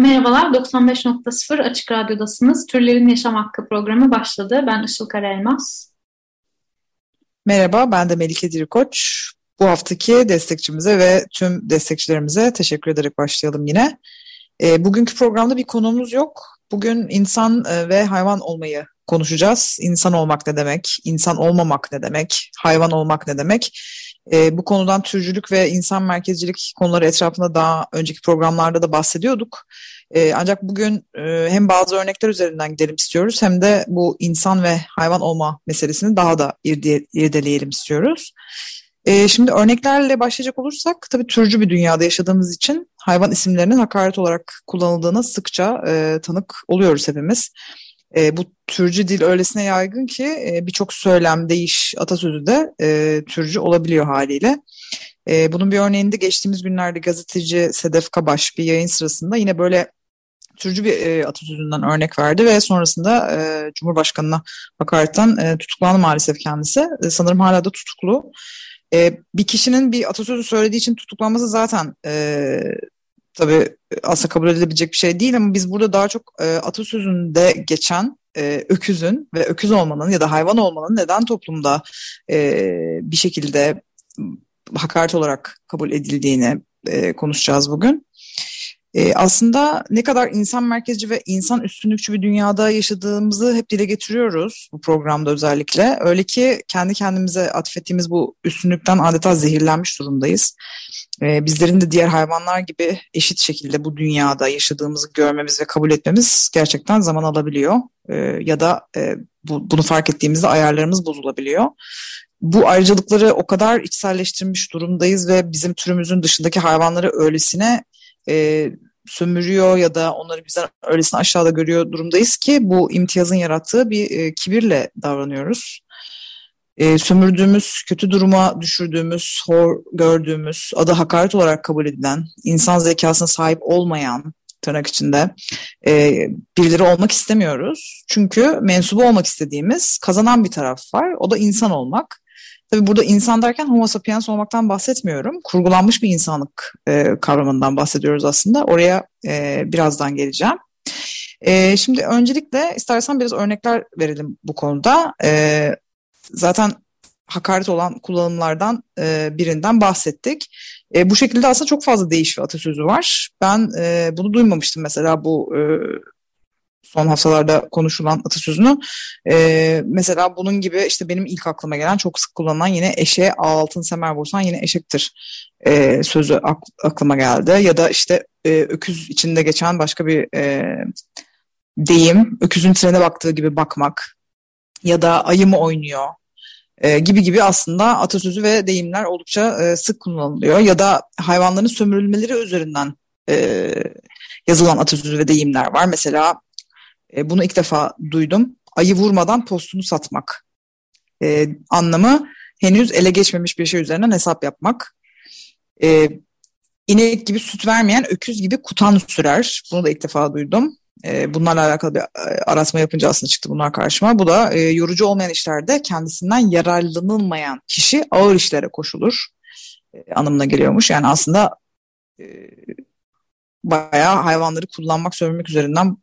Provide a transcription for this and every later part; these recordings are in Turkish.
Merhabalar, 95.0 Açık Radyo'dasınız. Türlerin Yaşam Hakkı programı başladı. Ben Işıl Karaelmaz. Merhaba, ben de Melike Dirikoç. Bu haftaki destekçimize ve tüm destekçilerimize teşekkür ederek başlayalım yine. E, bugünkü programda bir konumuz yok. Bugün insan e, ve hayvan olmayı konuşacağız. İnsan olmak ne demek, insan olmamak ne demek, hayvan olmak ne demek? E, bu konudan türcülük ve insan merkezcilik konuları etrafında daha önceki programlarda da bahsediyorduk. E, ancak bugün e, hem bazı örnekler üzerinden gidelim istiyoruz hem de bu insan ve hayvan olma meselesini daha da irdeleyelim istiyoruz. E, şimdi örneklerle başlayacak olursak tabii türcü bir dünyada yaşadığımız için hayvan isimlerinin hakaret olarak kullanıldığına sıkça e, tanık oluyoruz hepimiz. E, bu türcü dil öylesine yaygın ki e, birçok söylem, değiş, atasözü de e, türcü olabiliyor haliyle. E, bunun bir örneğini de geçtiğimiz günlerde gazeteci Sedef Kabaş bir yayın sırasında yine böyle türcü bir e, atasözünden örnek verdi ve sonrasında e, Cumhurbaşkanı'na hakaretten e, tutuklandı maalesef kendisi. E, sanırım hala da tutuklu. E, bir kişinin bir atasözü söylediği için tutuklanması zaten e, tabii asla kabul edilebilecek bir şey değil ama biz burada daha çok e, atasözünde geçen e, öküzün ve öküz olmanın ya da hayvan olmanın neden toplumda e, bir şekilde hakaret olarak kabul edildiğini e, konuşacağız bugün. E, aslında ne kadar insan merkezci ve insan üstünlükçü bir dünyada yaşadığımızı hep dile getiriyoruz bu programda özellikle. Öyle ki kendi kendimize atfettiğimiz bu üstünlükten adeta zehirlenmiş durumdayız. E, bizlerin de diğer hayvanlar gibi eşit şekilde bu dünyada yaşadığımızı görmemiz ve kabul etmemiz gerçekten zaman alabiliyor. E, ya da e, bu, bunu fark ettiğimizde ayarlarımız bozulabiliyor bu ayrıcalıkları o kadar içselleştirmiş durumdayız ve bizim türümüzün dışındaki hayvanları öylesine e, sömürüyor ya da onları bizden öylesine aşağıda görüyor durumdayız ki bu imtiyazın yarattığı bir e, kibirle davranıyoruz. E, sömürdüğümüz, kötü duruma düşürdüğümüz, hor gördüğümüz, adı hakaret olarak kabul edilen, insan zekasına sahip olmayan tırnak içinde e, birileri olmak istemiyoruz. Çünkü mensubu olmak istediğimiz kazanan bir taraf var. O da insan olmak. Tabii burada insan derken homo sapiens olmaktan bahsetmiyorum. Kurgulanmış bir insanlık e, kavramından bahsediyoruz aslında. Oraya e, birazdan geleceğim. E, şimdi öncelikle istersen biraz örnekler verelim bu konuda. E, zaten hakaret olan kullanımlardan e, birinden bahsettik. E, bu şekilde aslında çok fazla değiş ve atasözü var. Ben e, bunu duymamıştım mesela bu e, son haftalarda konuşulan atasözünü. E, mesela bunun gibi işte benim ilk aklıma gelen çok sık kullanılan yine eşeğe altın semer vursan yine eşektir e, sözü ak, aklıma geldi. Ya da işte e, öküz içinde geçen başka bir e, deyim öküzün trene baktığı gibi bakmak ya da ayı mı oynuyor e, gibi gibi aslında atasözü ve deyimler oldukça e, sık kullanılıyor. Ya da hayvanların sömürülmeleri üzerinden e, yazılan atasözü ve deyimler var. Mesela e, bunu ilk defa duydum. Ayı vurmadan postunu satmak. E, anlamı henüz ele geçmemiş bir şey üzerinden hesap yapmak. E, inek gibi süt vermeyen öküz gibi kutan sürer. Bunu da ilk defa duydum. E, bunlarla alakalı bir e, aratma yapınca aslında çıktı bunlar karşıma. Bu da e, yorucu olmayan işlerde kendisinden yararlanılmayan kişi ağır işlere koşulur e, anlamına geliyormuş. Yani aslında bayağı hayvanları kullanmak, sömürmek üzerinden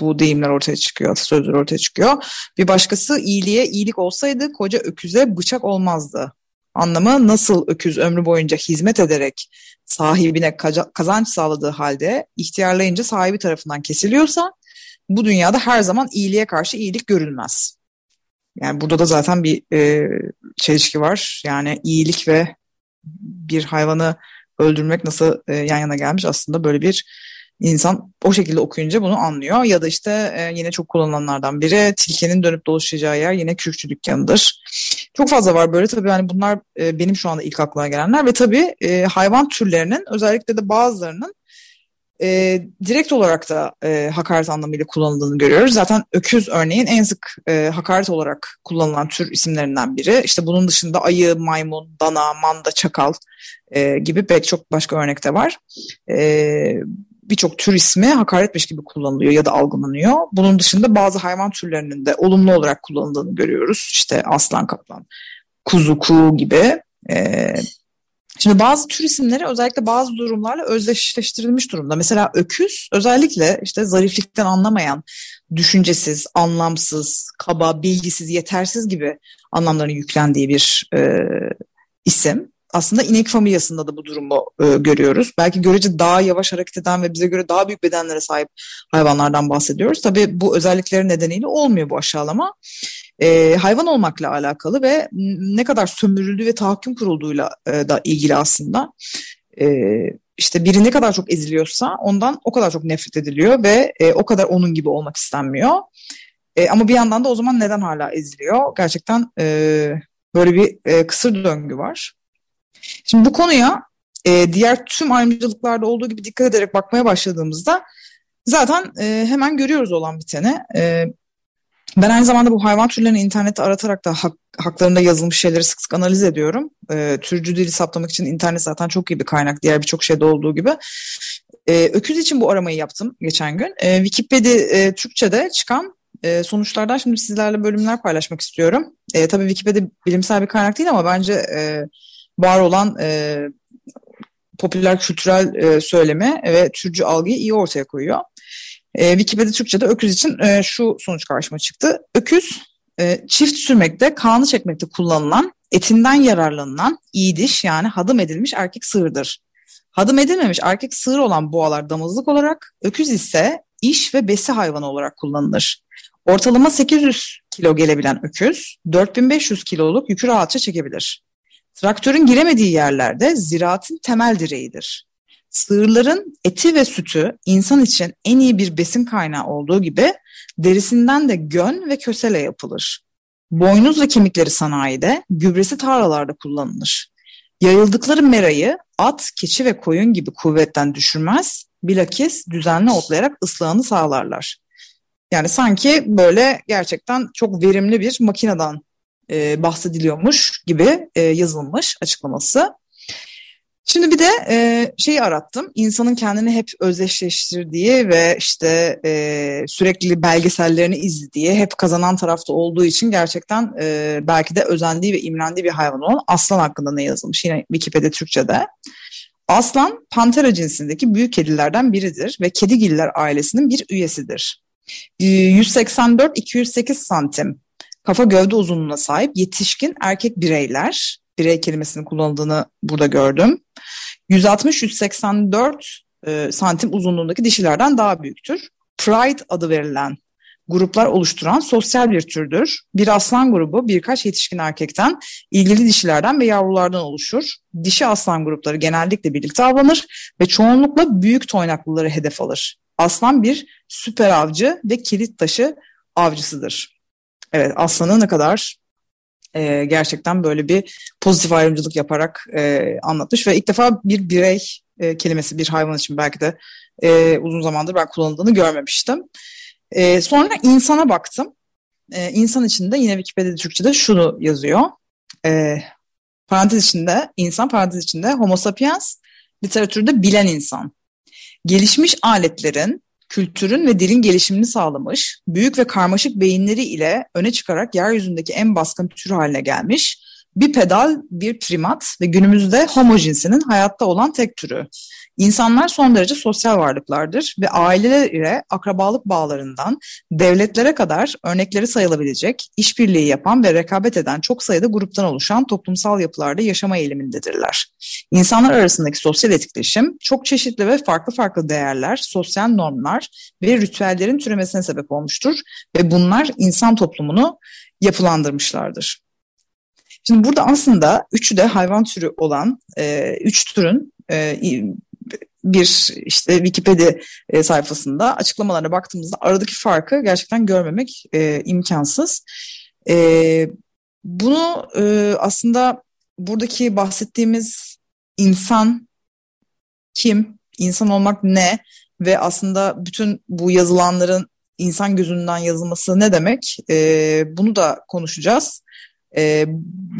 bu deyimler ortaya çıkıyor, sözler ortaya çıkıyor. Bir başkası iyiliğe iyilik olsaydı koca öküze bıçak olmazdı. Anlamı nasıl öküz ömrü boyunca hizmet ederek sahibine kazanç sağladığı halde ihtiyarlayınca sahibi tarafından kesiliyorsa bu dünyada her zaman iyiliğe karşı iyilik görülmez. Yani burada da zaten bir e, çelişki var. Yani iyilik ve bir hayvanı öldürmek nasıl e, yan yana gelmiş aslında böyle bir insan o şekilde okuyunca bunu anlıyor. Ya da işte e, yine çok kullanılanlardan biri tilkinin dönüp dolaşacağı yer yine kürkçü dükkanıdır. Çok fazla var böyle tabii yani bunlar e, benim şu anda ilk aklıma gelenler ve tabii e, hayvan türlerinin özellikle de bazılarının e, direkt olarak da e, hakaret anlamıyla kullanıldığını görüyoruz. Zaten öküz örneğin en sık e, hakaret olarak kullanılan tür isimlerinden biri. İşte bunun dışında ayı, maymun, dana, manda, çakal e, gibi pek çok başka örnek de var. E, Birçok tür ismi hakaretmiş gibi kullanılıyor ya da algılanıyor. Bunun dışında bazı hayvan türlerinin de olumlu olarak kullanıldığını görüyoruz. İşte aslan, kaplan, kuzu, kuğu gibi. E, Şimdi bazı tür isimleri özellikle bazı durumlarla özdeşleştirilmiş durumda. Mesela öküz özellikle işte zariflikten anlamayan, düşüncesiz, anlamsız, kaba, bilgisiz, yetersiz gibi anlamların yüklendiği bir e, isim. Aslında inek familyasında da bu durumu e, görüyoruz. Belki görece daha yavaş hareket eden ve bize göre daha büyük bedenlere sahip hayvanlardan bahsediyoruz. Tabii bu özellikleri nedeniyle olmuyor bu aşağılama e, hayvan olmakla alakalı ve ne kadar sömürüldüğü ve tahakküm kurulduğuyla e, da ilgili aslında. E, işte biri ne kadar çok eziliyorsa ondan o kadar çok nefret ediliyor ve e, o kadar onun gibi olmak istenmiyor. E, ama bir yandan da o zaman neden hala eziliyor? Gerçekten e, böyle bir e, kısır döngü var. Şimdi bu konuya e, diğer tüm ayrımcılıklarda olduğu gibi dikkat ederek bakmaya başladığımızda zaten e, hemen görüyoruz olan biteni. E, ben aynı zamanda bu hayvan türlerini internette aratarak da hak, haklarında yazılmış şeyleri sık sık analiz ediyorum. E, türcü dili saptamak için internet zaten çok iyi bir kaynak diğer birçok şeyde olduğu gibi. E, öküz için bu aramayı yaptım geçen gün. E, Wikipedia e, Türkçe'de çıkan e, sonuçlardan şimdi sizlerle bölümler paylaşmak istiyorum. E, tabii Wikipedia bilimsel bir kaynak değil ama bence e, var olan e, popüler kültürel e, söylemi ve türcü algıyı iyi ortaya koyuyor. E, Wikipedia Türkçe'de öküz için e, şu sonuç karşıma çıktı. Öküz e, çift sürmekte, kanı çekmekte kullanılan, etinden yararlanılan iyi diş yani hadım edilmiş erkek sığırdır. Hadım edilmemiş erkek sığır olan boğalar damızlık olarak, öküz ise iş ve besi hayvanı olarak kullanılır. Ortalama 800 kilo gelebilen öküz 4500 kiloluk yükü rahatça çekebilir. Traktörün giremediği yerlerde ziraatın temel direğidir. Sığırların eti ve sütü insan için en iyi bir besin kaynağı olduğu gibi derisinden de gön ve kösele yapılır. Boynuz ve kemikleri sanayide, gübresi tarlalarda kullanılır. Yayıldıkları merayı at, keçi ve koyun gibi kuvvetten düşürmez, bilakis düzenli otlayarak ıslahını sağlarlar. Yani sanki böyle gerçekten çok verimli bir makineden e, bahsediliyormuş gibi e, yazılmış açıklaması. Şimdi bir de e, şeyi arattım. İnsanın kendini hep özdeşleştirdiği ve işte e, sürekli belgesellerini izlediği, hep kazanan tarafta olduğu için gerçekten e, belki de özendiği ve imrendiği bir hayvan olan aslan hakkında ne yazılmış yine Wikipedia Türkçe'de. Aslan pantera cinsindeki büyük kedilerden biridir ve kedigiller ailesinin bir üyesidir. 184-208 santim kafa gövde uzunluğuna sahip yetişkin erkek bireyler birey kelimesinin kullanıldığını burada gördüm. 160-184 e, santim uzunluğundaki dişilerden daha büyüktür. Pride adı verilen gruplar oluşturan sosyal bir türdür. Bir aslan grubu birkaç yetişkin erkekten, ilgili dişilerden ve yavrulardan oluşur. Dişi aslan grupları genellikle birlikte avlanır ve çoğunlukla büyük toynaklıları hedef alır. Aslan bir süper avcı ve kilit taşı avcısıdır. Evet aslanı ne kadar e, gerçekten böyle bir pozitif ayrımcılık yaparak e, anlatmış ve ilk defa bir birey e, kelimesi bir hayvan için belki de e, uzun zamandır ben kullanıldığını görmemiştim. E, sonra insana baktım. E, insan içinde yine Wikipedia Türkçe'de şunu yazıyor. E, parantez içinde, insan parantez içinde homo sapiens literatürde bilen insan. Gelişmiş aletlerin kültürün ve dilin gelişimini sağlamış, büyük ve karmaşık beyinleri ile öne çıkarak yeryüzündeki en baskın tür haline gelmiş, bir pedal, bir primat ve günümüzde homo cinsinin hayatta olan tek türü. İnsanlar son derece sosyal varlıklardır ve aileler ile akrabalık bağlarından devletlere kadar örnekleri sayılabilecek, işbirliği yapan ve rekabet eden çok sayıda gruptan oluşan toplumsal yapılarda yaşama eğilimindedirler. İnsanlar arasındaki sosyal etkileşim çok çeşitli ve farklı farklı değerler, sosyal normlar ve ritüellerin türemesine sebep olmuştur ve bunlar insan toplumunu yapılandırmışlardır. Şimdi burada aslında üçü de hayvan türü olan e, üç türün e, bir işte Wikipedia e, sayfasında açıklamalarına baktığımızda aradaki farkı gerçekten görmemek e, imkansız. E, bunu e, aslında buradaki bahsettiğimiz insan kim, insan olmak ne ve aslında bütün bu yazılanların insan gözünden yazılması ne demek? E, bunu da konuşacağız. E,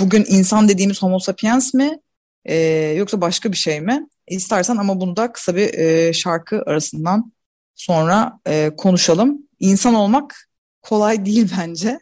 bugün insan dediğimiz homo sapiens mi e, yoksa başka bir şey mi? İstersen ama bunu da kısa bir e, şarkı arasından sonra e, konuşalım. İnsan olmak kolay değil bence.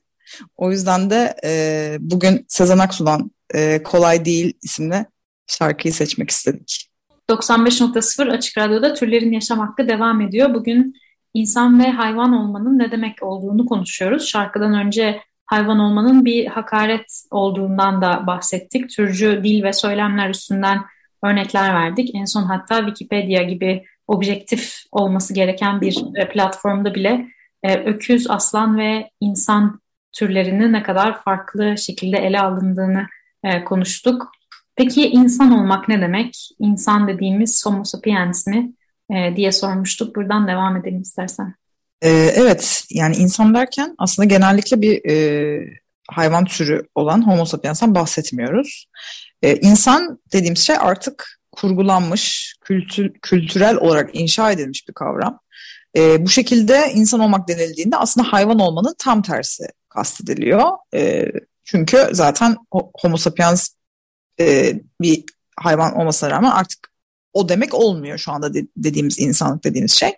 O yüzden de e, bugün Sezen Aksu'dan e, Kolay Değil isimli şarkıyı seçmek istedik. 95.0 Açık Radyo'da Türlerin Yaşam Hakkı devam ediyor. Bugün insan ve hayvan olmanın ne demek olduğunu konuşuyoruz. Şarkıdan önce hayvan olmanın bir hakaret olduğundan da bahsettik. Türcü dil ve söylemler üstünden örnekler verdik. En son hatta Wikipedia gibi objektif olması gereken bir e, platformda bile e, öküz, aslan ve insan türlerini ne kadar farklı şekilde ele alındığını e, konuştuk. Peki insan olmak ne demek? İnsan dediğimiz homo sapiens mi diye sormuştuk. Buradan devam edelim istersen. Evet, yani insan derken aslında genellikle bir e, hayvan türü olan homo sapiens'ten bahsetmiyoruz. E, insan dediğimiz şey artık kurgulanmış, kültür, kültürel olarak inşa edilmiş bir kavram. E, bu şekilde insan olmak denildiğinde aslında hayvan olmanın tam tersi kastediliyor. E, çünkü zaten homo sapiens e, bir hayvan olmasına rağmen artık o demek olmuyor şu anda de, dediğimiz insanlık dediğimiz şey.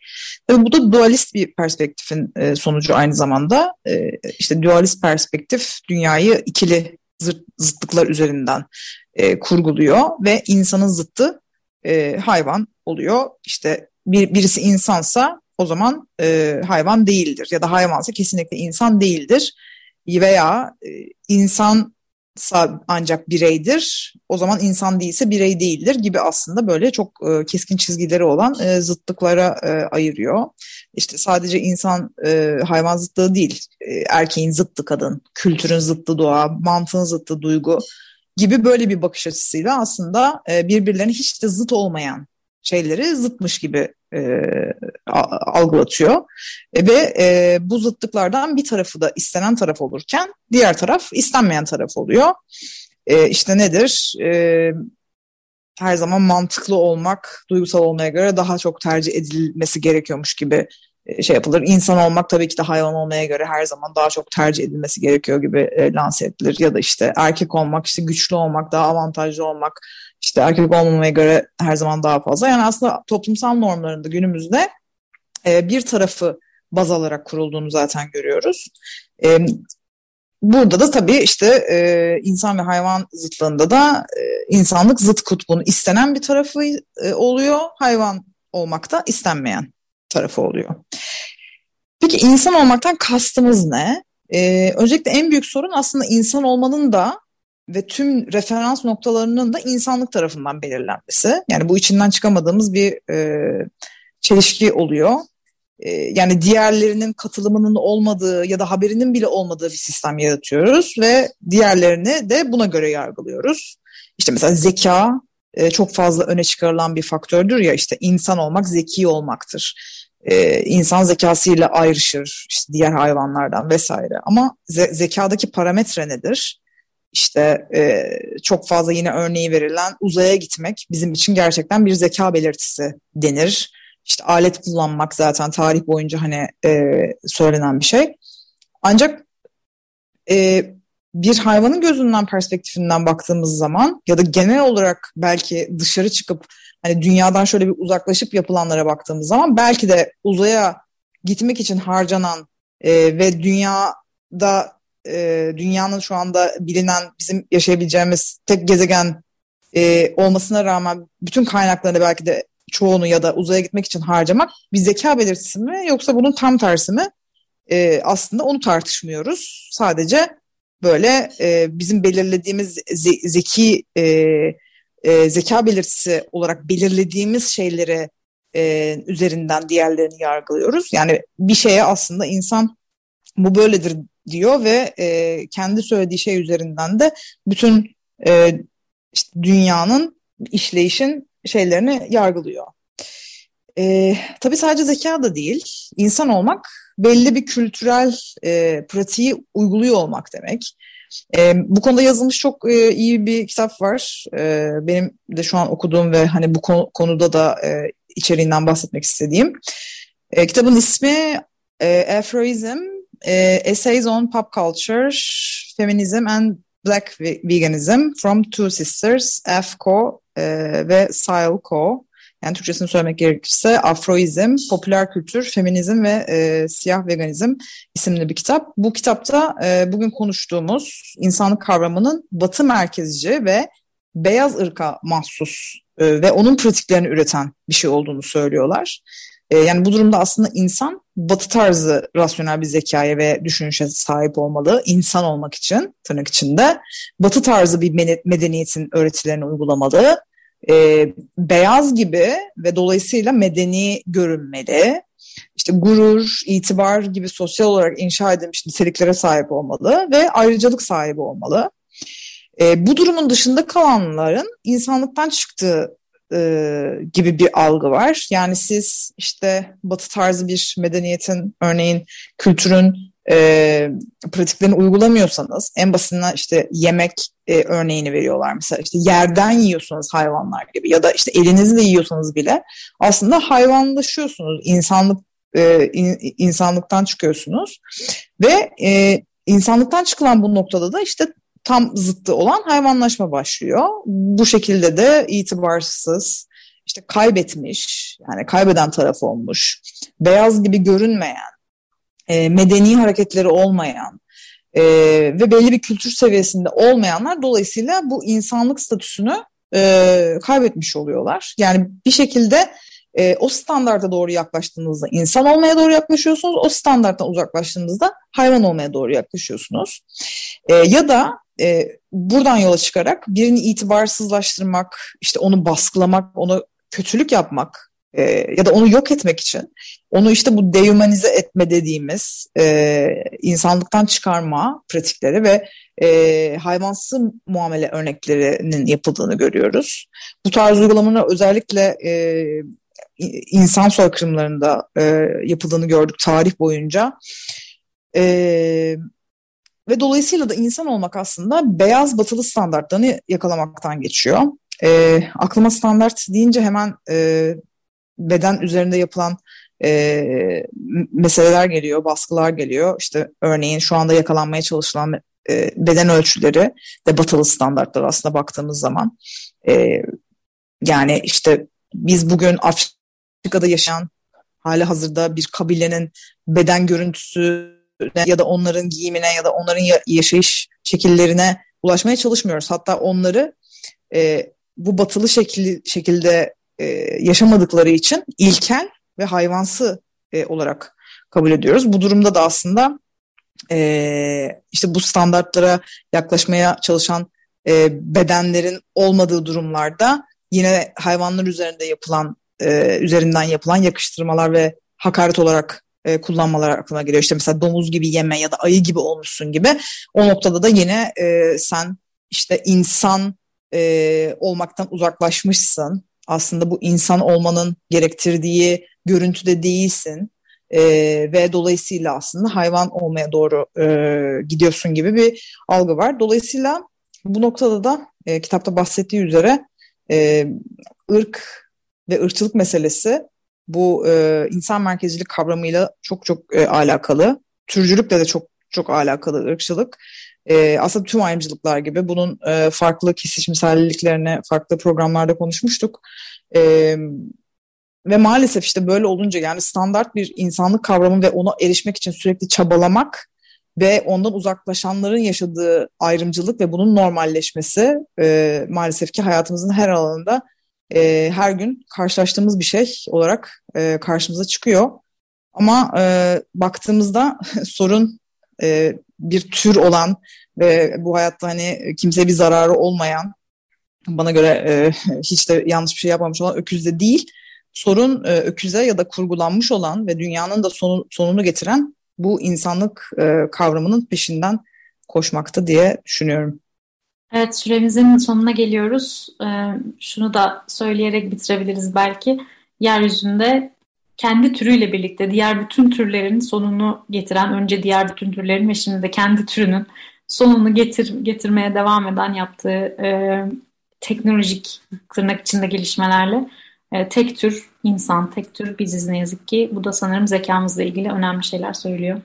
Tabii bu da dualist bir perspektifin e, sonucu aynı zamanda. E, işte dualist perspektif dünyayı ikili zıt, zıtlıklar üzerinden e, kurguluyor ve insanın zıttı e, hayvan oluyor. İşte bir, birisi insansa o zaman e, hayvan değildir ya da hayvansa kesinlikle insan değildir veya e, insan ancak bireydir. O zaman insan değilse birey değildir gibi aslında böyle çok e, keskin çizgileri olan e, zıtlıklara e, ayırıyor. İşte sadece insan e, hayvan zıtlığı değil, e, erkeğin zıttı kadın, kültürün zıttı doğa, mantığın zıttı duygu gibi böyle bir bakış açısıyla aslında e, birbirlerine hiç de zıt olmayan şeyleri zıtmış gibi e, algılatıyor. E, ve e, bu zıtlıklardan bir tarafı da istenen taraf olurken diğer taraf istenmeyen taraf oluyor. E, işte nedir? E, her zaman mantıklı olmak duygusal olmaya göre daha çok tercih edilmesi gerekiyormuş gibi e, şey yapılır. İnsan olmak tabii ki de hayvan olmaya göre her zaman daha çok tercih edilmesi gerekiyor gibi e, lanse edilir. Ya da işte erkek olmak, işte güçlü olmak, daha avantajlı olmak, işte erkek olmamaya göre her zaman daha fazla. Yani aslında toplumsal normlarında günümüzde e, bir tarafı baz alarak kurulduğunu zaten görüyoruz. E, burada da tabii işte e, insan ve hayvan zıtlığında da e, insanlık zıt kutbunun istenen bir tarafı e, oluyor. Hayvan olmak da istenmeyen tarafı oluyor. Peki insan olmaktan kastımız ne? Ee, öncelikle en büyük sorun aslında insan olmanın da ve tüm referans noktalarının da insanlık tarafından belirlenmesi. Yani bu içinden çıkamadığımız bir e, çelişki oluyor. E, yani diğerlerinin katılımının olmadığı ya da haberinin bile olmadığı bir sistem yaratıyoruz ve diğerlerini de buna göre yargılıyoruz. İşte mesela zeka e, çok fazla öne çıkarılan bir faktördür ya işte insan olmak zeki olmaktır e, insan zekasıyla ayrışır işte diğer hayvanlardan vesaire. Ama ze- zekadaki parametre nedir? İşte e, çok fazla yine örneği verilen uzaya gitmek bizim için gerçekten bir zeka belirtisi denir. İşte alet kullanmak zaten tarih boyunca hani e, söylenen bir şey. Ancak e, bir hayvanın gözünden perspektifinden baktığımız zaman ya da genel olarak belki dışarı çıkıp hani dünyadan şöyle bir uzaklaşıp yapılanlara baktığımız zaman belki de uzaya gitmek için harcanan e, ve dünyada e, dünyanın şu anda bilinen bizim yaşayabileceğimiz tek gezegen e, olmasına rağmen bütün kaynaklarını belki de çoğunu ya da uzaya gitmek için harcamak bir zeka belirtisi mi yoksa bunun tam tersi mi? E, aslında onu tartışmıyoruz. Sadece böyle e, bizim belirlediğimiz ze zeki e, e, zeka belirtisi olarak belirlediğimiz şeyleri e, üzerinden diğerlerini yargılıyoruz. Yani bir şeye aslında insan bu böyledir diyor ve e, kendi söylediği şey üzerinden de bütün e, işte dünyanın işleyişin şeylerini yargılıyor. E, tabii sadece zeka da değil, insan olmak belli bir kültürel e, pratiği uyguluyor olmak demek. E, bu konuda yazılmış çok e, iyi bir kitap var. E, benim de şu an okuduğum ve hani bu konu, konuda da e, içeriğinden bahsetmek istediğim. E, kitabın ismi e, Aphorism, e, Essays on Pop Culture, Feminism and Black Veganism from Two Sisters, F.Co e, ve Sile.Co. Yani Türkçesini söylemek gerekirse Afroizm, Popüler Kültür, Feminizm ve e, Siyah Veganizm isimli bir kitap. Bu kitapta e, bugün konuştuğumuz insanlık kavramının batı merkezci ve beyaz ırka mahsus e, ve onun pratiklerini üreten bir şey olduğunu söylüyorlar. E, yani bu durumda aslında insan batı tarzı rasyonel bir zekaya ve düşünüşe sahip olmalı. insan olmak için tırnak içinde. Batı tarzı bir medeniyetin öğretilerini uygulamalı. E, beyaz gibi ve dolayısıyla medeni görünmeli. İşte gurur, itibar gibi sosyal olarak inşa edilmiş niteliklere sahip olmalı ve ayrıcalık sahibi olmalı. E, bu durumun dışında kalanların insanlıktan çıktığı e, gibi bir algı var. Yani siz işte batı tarzı bir medeniyetin örneğin kültürün e, pratiklerini uygulamıyorsanız en basitinden işte yemek e, örneğini veriyorlar. Mesela işte yerden yiyorsunuz hayvanlar gibi ya da işte elinizle yiyorsanız bile aslında hayvanlaşıyorsunuz. insanlık e, in, insanlıktan çıkıyorsunuz ve e, insanlıktan çıkılan bu noktada da işte tam zıttı olan hayvanlaşma başlıyor. Bu şekilde de itibarsız, işte kaybetmiş, yani kaybeden taraf olmuş, beyaz gibi görünmeyen, e, medeni hareketleri olmayan e, ve belli bir kültür seviyesinde olmayanlar dolayısıyla bu insanlık statüsünü e, kaybetmiş oluyorlar. Yani bir şekilde e, o standarta doğru yaklaştığınızda insan olmaya doğru yaklaşıyorsunuz. O standarttan uzaklaştığınızda hayvan olmaya doğru yaklaşıyorsunuz. E, ya da e, buradan yola çıkarak birini itibarsızlaştırmak, işte onu baskılamak, onu kötülük yapmak e, ya da onu yok etmek için onu işte bu dehumanize etme dediğimiz e, insanlıktan çıkarma pratikleri ve e, hayvansı muamele örneklerinin yapıldığını görüyoruz. Bu tarz uygulamalar özellikle e, insan soykırımlarında e, yapıldığını gördük tarih boyunca. E, ve dolayısıyla da insan olmak aslında beyaz batılı standartlarını yakalamaktan geçiyor. E, aklıma standart deyince hemen e, beden üzerinde yapılan e, meseleler geliyor, baskılar geliyor. İşte örneğin şu anda yakalanmaya çalışılan e, beden ölçüleri de batılı standartlar aslında baktığımız zaman. E, yani işte biz bugün Afrika'da yaşayan hali hazırda bir kabilenin beden görüntüsü ya da onların giyimine ya da onların yaşayış şekillerine ulaşmaya çalışmıyoruz. Hatta onları e, bu batılı şekil, şekilde e, yaşamadıkları için ilkel ve hayvansı e, olarak kabul ediyoruz. Bu durumda da aslında e, işte bu standartlara yaklaşmaya çalışan e, bedenlerin olmadığı durumlarda yine hayvanlar üzerinde yapılan e, üzerinden yapılan yakıştırmalar ve hakaret olarak e, kullanmalar aklına geliyor. İşte mesela domuz gibi yeme ya da ayı gibi olmuşsun gibi. O noktada da yine e, sen işte insan e, olmaktan uzaklaşmışsın. Aslında bu insan olmanın gerektirdiği görüntüde değilsin. E, ve dolayısıyla aslında hayvan olmaya doğru e, gidiyorsun gibi bir algı var. Dolayısıyla bu noktada da e, kitapta bahsettiği üzere e, ırk ve ırkçılık meselesi bu e, insan merkezcilik kavramıyla çok çok e, alakalı. Türcülükle de çok çok alakalı ırkçılık. E, aslında tüm ayrımcılıklar gibi bunun e, farklı kesişimselliklerini farklı programlarda konuşmuştuk. E, ve maalesef işte böyle olunca yani standart bir insanlık kavramı ve ona erişmek için sürekli çabalamak ve ondan uzaklaşanların yaşadığı ayrımcılık ve bunun normalleşmesi e, maalesef ki hayatımızın her alanında e, her gün karşılaştığımız bir şey olarak e, karşımıza çıkıyor. Ama e, baktığımızda sorun e, bir tür olan ve bu hayatta hani kimseye bir zararı olmayan, bana göre e, hiç de yanlış bir şey yapmamış olan öküzde değil, sorun e, öküze ya da kurgulanmış olan ve dünyanın da sonu, sonunu getiren bu insanlık e, kavramının peşinden koşmakta diye düşünüyorum. Evet süremizin sonuna geliyoruz. Ee, şunu da söyleyerek bitirebiliriz belki. Yeryüzünde kendi türüyle birlikte diğer bütün türlerin sonunu getiren, önce diğer bütün türlerin ve şimdi de kendi türünün sonunu getir, getirmeye devam eden yaptığı e, teknolojik tırnak içinde gelişmelerle e, tek tür insan, tek tür biziz ne yazık ki. Bu da sanırım zekamızla ilgili önemli şeyler söylüyor.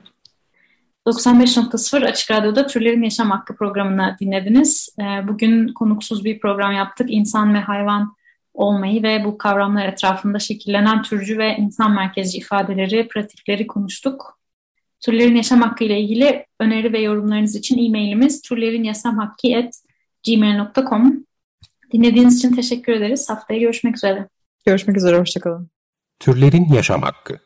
95.0 Açık Radyo'da Türlerin Yaşam Hakkı programını dinlediniz. Ee, bugün konuksuz bir program yaptık. İnsan ve hayvan olmayı ve bu kavramlar etrafında şekillenen türcü ve insan merkezci ifadeleri, pratikleri konuştuk. Türlerin Yaşam Hakkı ile ilgili öneri ve yorumlarınız için e-mailimiz türlerinyasamhakkı.gmail.com Dinlediğiniz için teşekkür ederiz. Haftaya görüşmek üzere. Görüşmek üzere, hoşçakalın. Türlerin Yaşam Hakkı